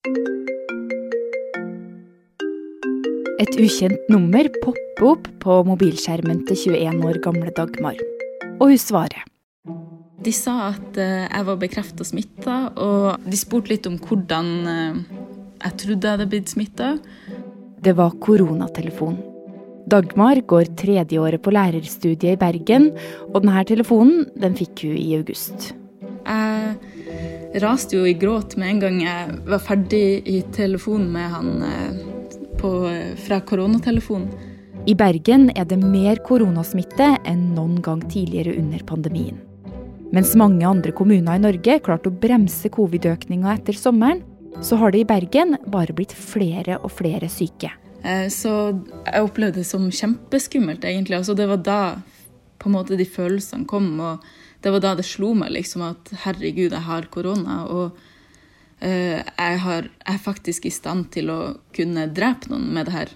Et ukjent nummer popper opp på mobilskjermen til 21 år gamle Dagmar. Og hun svarer. De sa at eh, jeg var bekrefta smitta, og de spurte litt om hvordan eh, jeg trodde jeg hadde blitt smitta. Det var koronatelefon. Dagmar går tredjeåret på lærerstudiet i Bergen, og denne telefonen den fikk hun i august. Jeg raste jo i gråt med en gang jeg var ferdig i telefonen med han eh, på, fra koronatelefonen. I Bergen er det mer koronasmitte enn noen gang tidligere under pandemien. Mens mange andre kommuner i Norge klarte å bremse covid-økninga etter sommeren, så har det i Bergen bare blitt flere og flere syke. Eh, så jeg opplevde det som kjempeskummelt, egentlig. Altså, det var da på en måte de følelsene kom, og det var da det slo meg liksom at herregud, jeg har korona. Og uh, jeg, har, er faktisk i stand til å kunne drepe noen med det her.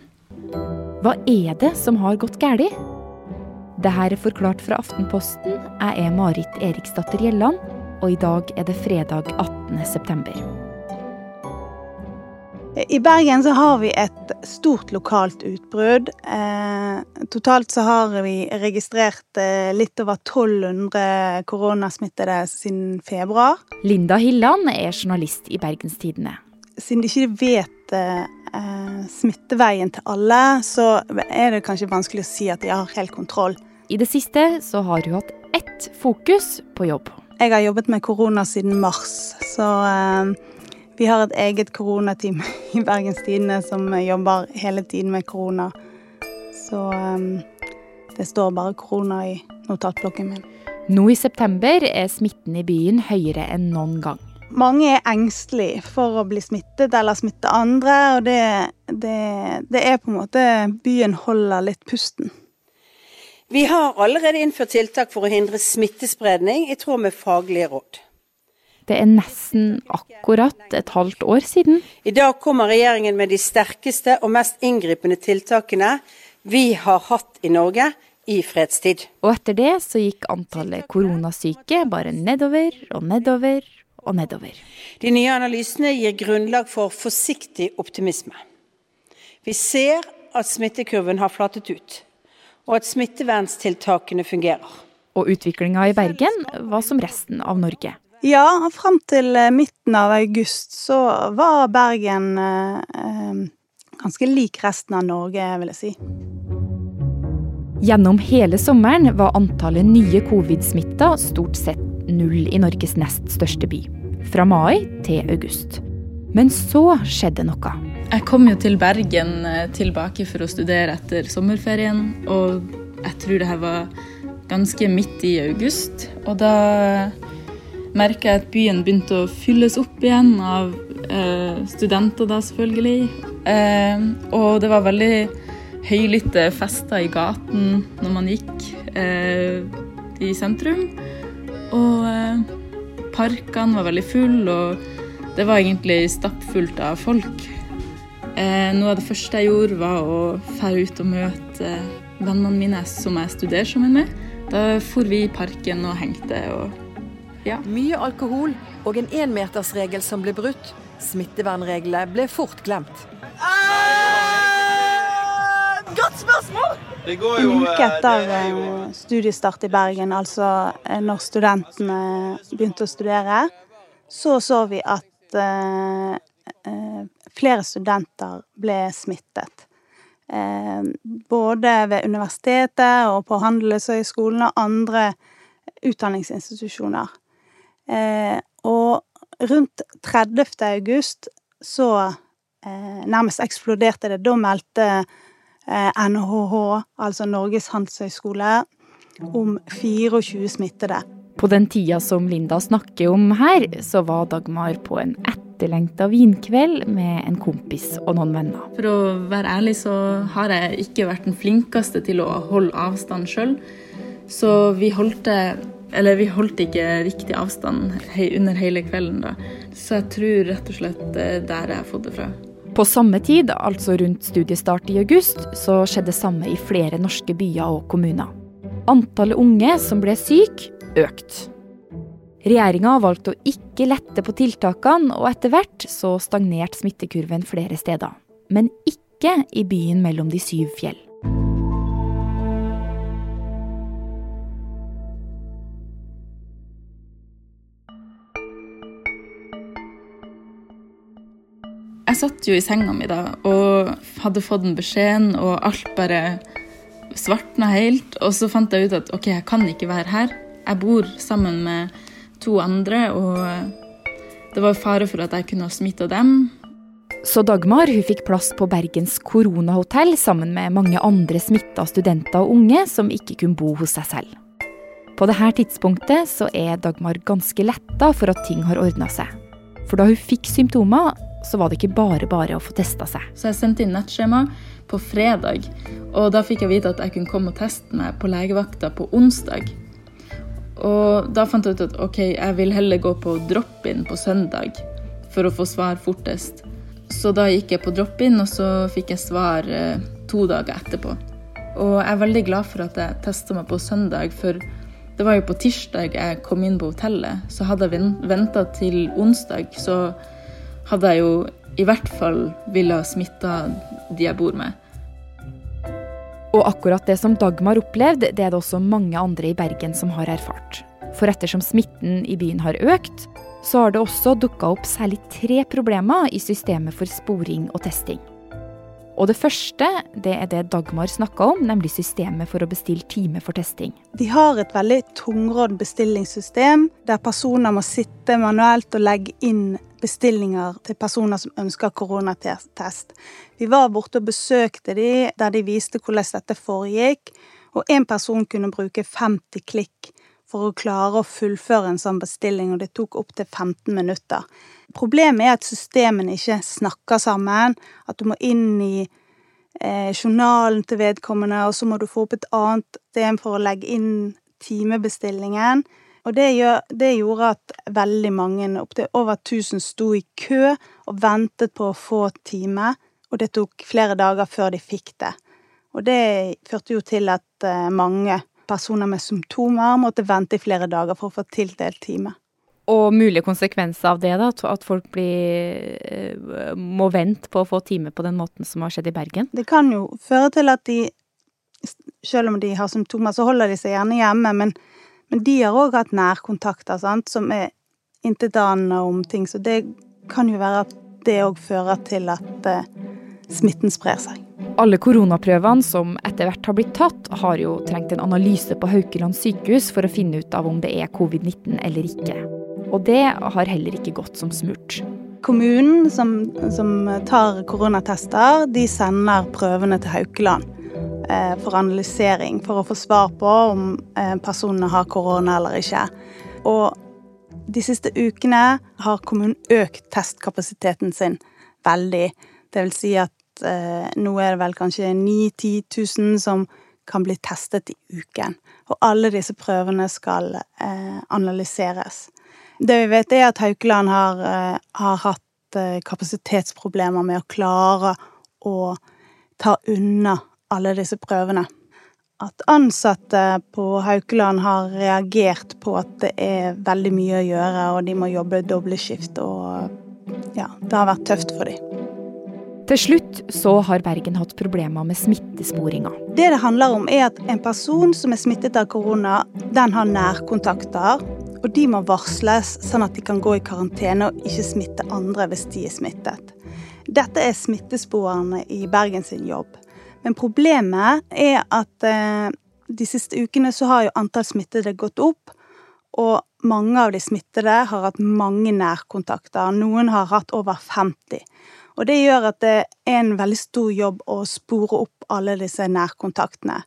Hva er det som har gått galt? Det her er forklart fra Aftenposten. Jeg er Marit Eriksdatter Gjelland, og i dag er det fredag 18. september. I Bergen så har vi et stort lokalt utbrudd. Eh, totalt så har vi registrert eh, litt over 1200 koronasmittede siden februar. Linda Hilland er journalist i Bergenstidene. Siden de ikke vet eh, smitteveien til alle, så er det kanskje vanskelig å si at de har helt kontroll. I det siste så har hun hatt ett fokus på jobb. Jeg har jobbet med korona siden mars, så eh, vi har et eget koronateam i Bergens Tidende som jobber hele tiden med korona. Så um, det står bare korona i notatblokken min. Nå i september er smitten i byen høyere enn noen gang. Mange er engstelige for å bli smittet eller smitte andre, og det, det, det er på en måte Byen holder litt pusten. Vi har allerede innført tiltak for å hindre smittespredning i tråd med faglige råd. Det er nesten akkurat et halvt år siden. I dag kommer regjeringen med de sterkeste og mest inngripende tiltakene vi har hatt i Norge i fredstid. Og etter det så gikk antallet koronasyke bare nedover og nedover og nedover. De nye analysene gir grunnlag for forsiktig optimisme. Vi ser at smittekurven har flatet ut, og at smitteverntiltakene fungerer. Og utviklinga i Bergen var som resten av Norge. Ja, fram til eh, midten av august så var Bergen eh, eh, ganske lik resten av Norge, vil jeg si. Gjennom hele sommeren var antallet nye covid-smitta stort sett null i Norges nest største by. Fra mai til august. Men så skjedde noe. Jeg kom jo til Bergen eh, tilbake for å studere etter sommerferien, og jeg tror det her var ganske midt i august. Og da merka jeg at byen begynte å fylles opp igjen av eh, studenter, da selvfølgelig. Eh, og det var veldig høylytte fester i gaten når man gikk eh, i sentrum. Og eh, parkene var veldig fulle, og det var egentlig stappfullt av folk. Eh, noe av det første jeg gjorde, var å dra ut og møte vennene mine som jeg studerer sammen med. Da for vi i parken og hengte. og ja. Mye alkohol og en énmetersregel som ble brutt. Smittevernreglene ble fort glemt. Eh, godt spørsmål! En uke eh, etter eh, studiestart i Bergen, altså eh, når studentene begynte å studere, så så vi at eh, flere studenter ble smittet. Eh, både ved universitetet og på Handelshøyskolen og andre utdanningsinstitusjoner. Eh, og rundt 30. august så eh, nærmest eksploderte det. Da meldte eh, NHH, altså Norges handelshøyskole, om 24 smittede. På den tida som Linda snakker om her, så var Dagmar på en etterlengta vinkveld med en kompis og noen venner. For å være ærlig så har jeg ikke vært den flinkeste til å holde avstand sjøl. Så vi holdt det eller vi holdt ikke riktig avstand under hele kvelden, da. Så jeg tror rett og slett er der jeg har fått det fra. På samme tid, altså rundt studiestart i august, så skjedde det samme i flere norske byer og kommuner. Antallet unge som ble syke, økte. Regjeringa valgte å ikke lette på tiltakene, og etter hvert så stagnerte smittekurven flere steder. Men ikke i byen mellom de syv fjell. Jeg satt jo i senga mi da og hadde fått den beskjeden, og alt bare svartna helt. Og så fant jeg ut at OK, jeg kan ikke være her. Jeg bor sammen med to andre, og det var fare for at jeg kunne ha smitta dem. Så Dagmar hun fikk plass på Bergens koronahotell sammen med mange andre smitta studenter og unge som ikke kunne bo hos seg selv. På dette tidspunktet så er Dagmar ganske letta for at ting har ordna seg. For da hun fikk symptomer, så var det ikke bare bare å få testa seg. Så jeg sendte inn nettskjema på fredag, og da fikk jeg vite at jeg kunne komme og teste meg på legevakta på onsdag. Og da fant jeg ut at ok, jeg vil heller gå på drop-in på søndag for å få svar fortest. Så da gikk jeg på drop-in, og så fikk jeg svar eh, to dager etterpå. Og jeg er veldig glad for at jeg testa meg på søndag, for det var jo på tirsdag jeg kom inn på hotellet. Så hadde jeg venta til onsdag, så hadde jeg jo i hvert fall ville ha smitta de jeg bor med. Og akkurat det som Dagmar opplevde, det er det også mange andre i Bergen som har erfart. For ettersom smitten i byen har økt, så har det også dukka opp særlig tre problemer i systemet for sporing og testing. Og det første det er det Dagmar snakka om, nemlig systemet for å bestille time for testing. De har et veldig tungrodd bestillingssystem, der personer må sitte manuelt og legge inn bestillinger til personer som ønsker koronatest. Vi var borte og besøkte de, der de viste hvordan dette foregikk. Og én person kunne bruke 50 klikk for å klare å fullføre en sånn bestilling, og det tok opptil 15 minutter. Problemet er at systemene ikke snakker sammen, at du må inn i eh, journalen til vedkommende, og så må du få opp et annet system for å legge inn timebestillingen. Og det, gjør, det gjorde at veldig mange, opptil over 1000, sto i kø og ventet på å få time. Og det tok flere dager før de fikk det. Og det førte jo til at eh, mange personer med symptomer måtte vente i flere dager for å få tildelt time. Og mulige konsekvenser av det, da? At folk blir, eh, må vente på å få time på den måten som har skjedd i Bergen? Det kan jo føre til at de, selv om de har symptomer, så holder de seg gjerne hjemme. men men de har òg hatt nærkontakter sant, som er intetanende om ting, så det kan jo være at det òg fører til at eh, smitten sprer seg. Alle koronaprøvene som etter hvert har blitt tatt, har jo trengt en analyse på Haukeland sykehus for å finne ut av om det er covid-19 eller ikke. Og det har heller ikke gått som smurt. Kommunen som, som tar koronatester, de sender prøvene til Haukeland. Eh, for analysering, for å få svar på om eh, personene har korona eller ikke. Og de siste ukene har kommunen økt testkapasiteten sin veldig. Det vil si at eh, nå er det vel kanskje 9-10 000 som kan bli testet i uken. Og alle disse prøvene skal eh, analyseres. Det vi vet, er at Haukeland har, eh, har hatt eh, kapasitetsproblemer med å klare å ta unna alle disse prøvene. At ansatte på Haukeland har reagert på at det er veldig mye å gjøre, og de må jobbe dobbeltskift, og ja, det har vært tøft for dem. Til slutt så har Bergen hatt problemer med smittesporinga. Det det handler om, er at en person som er smittet av korona, den har nærkontakter. Og de må varsles, sånn at de kan gå i karantene og ikke smitte andre hvis de er smittet. Dette er smittesporene i Bergen sin jobb. Men problemet er at eh, de siste ukene så har jo antall smittede gått opp. Og mange av de smittede har hatt mange nærkontakter. Noen har hatt over 50. Og det gjør at det er en veldig stor jobb å spore opp alle disse nærkontaktene.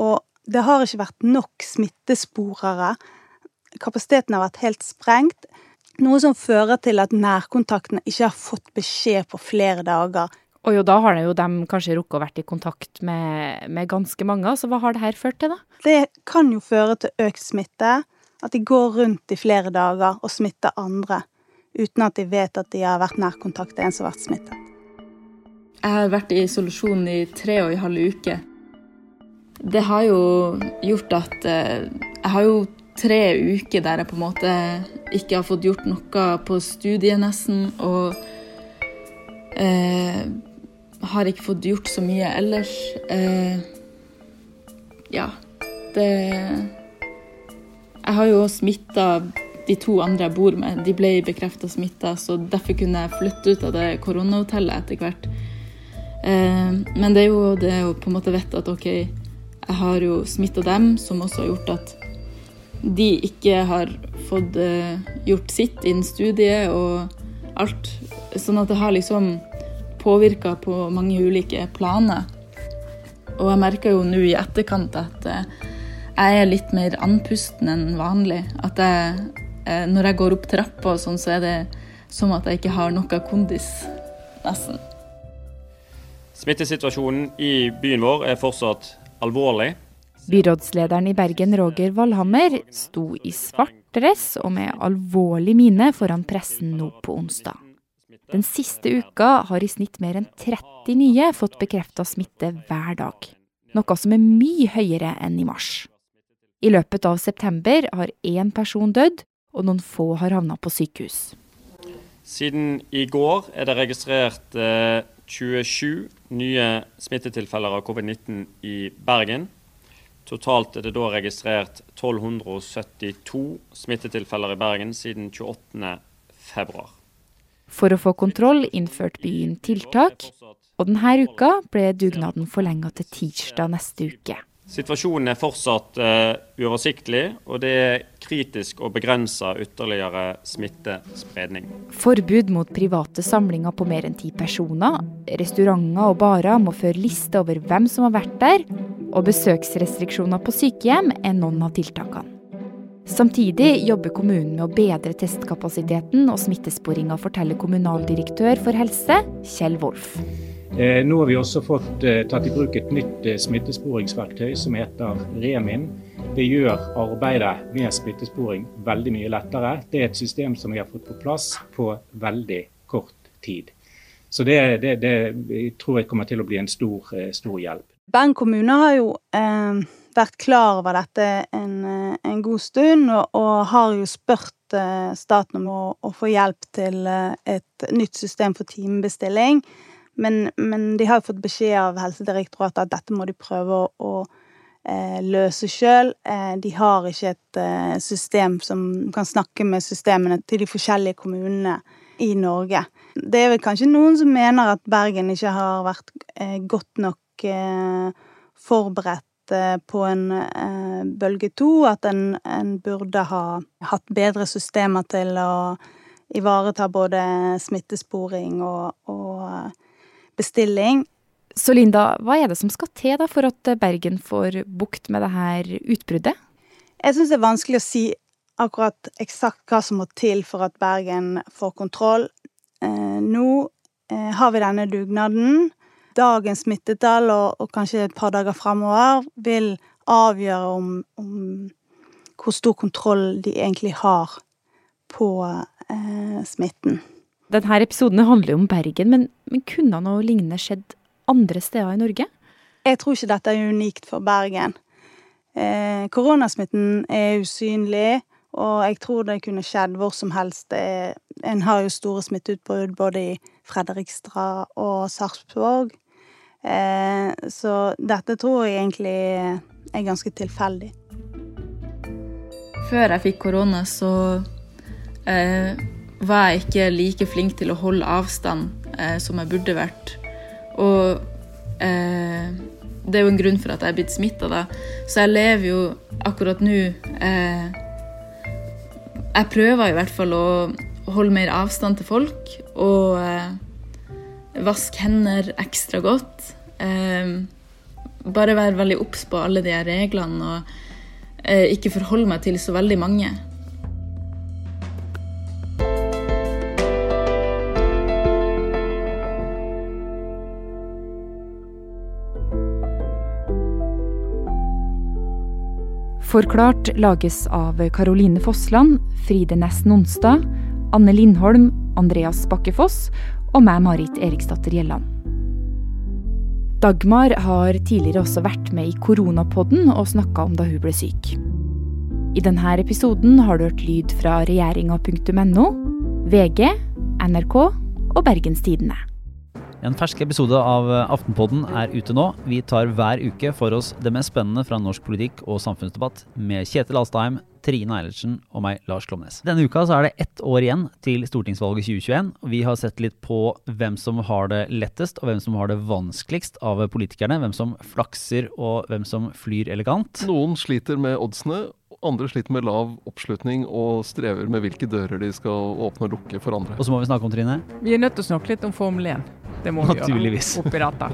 Og det har ikke vært nok smittesporere. Kapasiteten har vært helt sprengt. Noe som fører til at nærkontaktene ikke har fått beskjed på flere dager. Og jo, da har jo de kanskje rukket å vært i kontakt med, med ganske mange. Så hva har det her ført til, da? Det kan jo føre til økt smitte. At de går rundt i flere dager og smitter andre. Uten at de vet at de har vært nærkontakt til en som har vært smittet. Jeg har vært i isolasjon i tre og en halv uke. Det har jo gjort at eh, Jeg har jo tre uker der jeg på en måte ikke har fått gjort noe på studiet nesten. Og eh, har ikke fått gjort så mye ellers. Eh, ja, det Jeg har jo smitta de to andre jeg bor med. De ble bekrefta smitta, så derfor kunne jeg flytte ut av det koronahotellet etter hvert. Eh, men det er jo det å på en måte vite at OK, jeg har jo smitta dem, som også har gjort at de ikke har fått uh, gjort sitt innen studiet og alt. Sånn at det har liksom påvirka på mange ulike planer. Og jeg merker jo nå i etterkant at uh, jeg er litt mer andpusten enn vanlig. At jeg, når jeg går opp trappa og sånn, så er det som at jeg ikke har noe kondis, nesten. Smittesituasjonen i byen vår er fortsatt alvorlig. Byrådslederen i Bergen, Roger Valhammer, sto i svart dress og med alvorlig mine foran pressen nå på onsdag. Den siste uka har i snitt mer enn 30 nye fått bekrefta smitte hver dag. Noe som er mye høyere enn i mars. I løpet av september har én person dødd, og noen få har havna på sykehus. Siden i går er det registrert eh, 27 nye smittetilfeller av covid-19 i Bergen. Totalt er det da registrert 1272 smittetilfeller i Bergen siden 28.2. For å få kontroll innførte byen tiltak, og denne uka ble dugnaden forlenga til tirsdag neste uke. Situasjonen er fortsatt uh, uoversiktlig, og det er kritisk å begrense ytterligere smittespredning. Forbud mot private samlinger på mer enn ti personer. Restauranter og barer må føre liste over hvem som har vært der, og besøksrestriksjoner på sykehjem er noen av tiltakene. Samtidig jobber kommunen med å bedre testkapasiteten og smittesporinga, forteller kommunaldirektør for helse, Kjell Wolf. Eh, nå har vi også fått eh, tatt i bruk et nytt eh, smittesporingsverktøy som heter Remin. Det gjør arbeidet med smittesporing veldig mye lettere. Det er et system som vi har fått på plass på veldig kort tid. Så det, det, det tror jeg kommer til å bli en stor, stor hjelp. Bergen kommune har jo eh, vært klar over dette en, en god stund, og, og, har jo spurt eh, staten om å, å, få hjelp til et nytt system for timebestilling. Men, men, de har fått beskjed av Helsedirektoratet at dette må de prøve å, å eh, løse sjøl. Eh, de har ikke et system som kan snakke med systemene til de forskjellige kommunene i Norge. Det er vel kanskje noen som mener at Bergen ikke har vært godt nok Eh, forberedt eh, på en eh, bølge to. At en, en burde ha hatt bedre systemer til å ivareta både smittesporing og, og bestilling. Så Linda, hva er det som skal til da for at Bergen får bukt med det her utbruddet? Jeg syns det er vanskelig å si akkurat eksakt hva som må til for at Bergen får kontroll. Eh, nå eh, har vi denne dugnaden dagens smittetall og, og, kanskje et par dager framover vil avgjøre om, om, hvor stor kontroll de egentlig har på eh, smitten. Denne episoden handler jo om Bergen, men, men kunne noe lignende skjedd andre steder i Norge? Jeg tror ikke dette er unikt for Bergen. Eh, koronasmitten er usynlig, og jeg tror det kunne skjedd hvor som helst. En har jo store smitteutbrudd både i Fredrikstad og Sarpsborg. Eh, så dette tror jeg egentlig er ganske tilfeldig. Før jeg fikk korona, så eh, var jeg ikke like flink til å holde avstand eh, som jeg burde vært. Og eh, det er jo en grunn for at jeg er blitt smitta, da. Så jeg lever jo akkurat nå eh, Jeg prøver i hvert fall å holde mer avstand til folk. Og eh, Vask hender ekstra godt. Eh, bare være veldig obs på alle de reglene og eh, ikke forholde meg til så veldig mange. Forklart lages av Caroline Fossland, Fride Næss Nonstad, Anne Lindholm, Andreas Bakkefoss og meg, Marit Eriksdatter Gjelland. Dagmar har tidligere også vært med i koronapodden og snakka om da hun ble syk. I denne episoden har du hørt lyd fra regjeringa.no, VG, NRK og Bergenstidene. En fersk episode av Aftenpodden er ute nå. Vi tar hver uke for oss det mest spennende fra norsk politikk og samfunnsdebatt med Kjetil Alstheim, Trine Eilertsen og meg, Lars Klomnes. Denne uka så er det ett år igjen til stortingsvalget 2021. og Vi har sett litt på hvem som har det lettest og hvem som har det vanskeligst av politikerne. Hvem som flakser og hvem som flyr elegant. Noen sliter med oddsene, andre sliter med lav oppslutning og strever med hvilke dører de skal åpne og lukke for andre. Og så må vi snakke om, Trine. Vi er nødt til å snakke litt om Formel 1. Det må vi Naturligvis. gjøre oppi dette.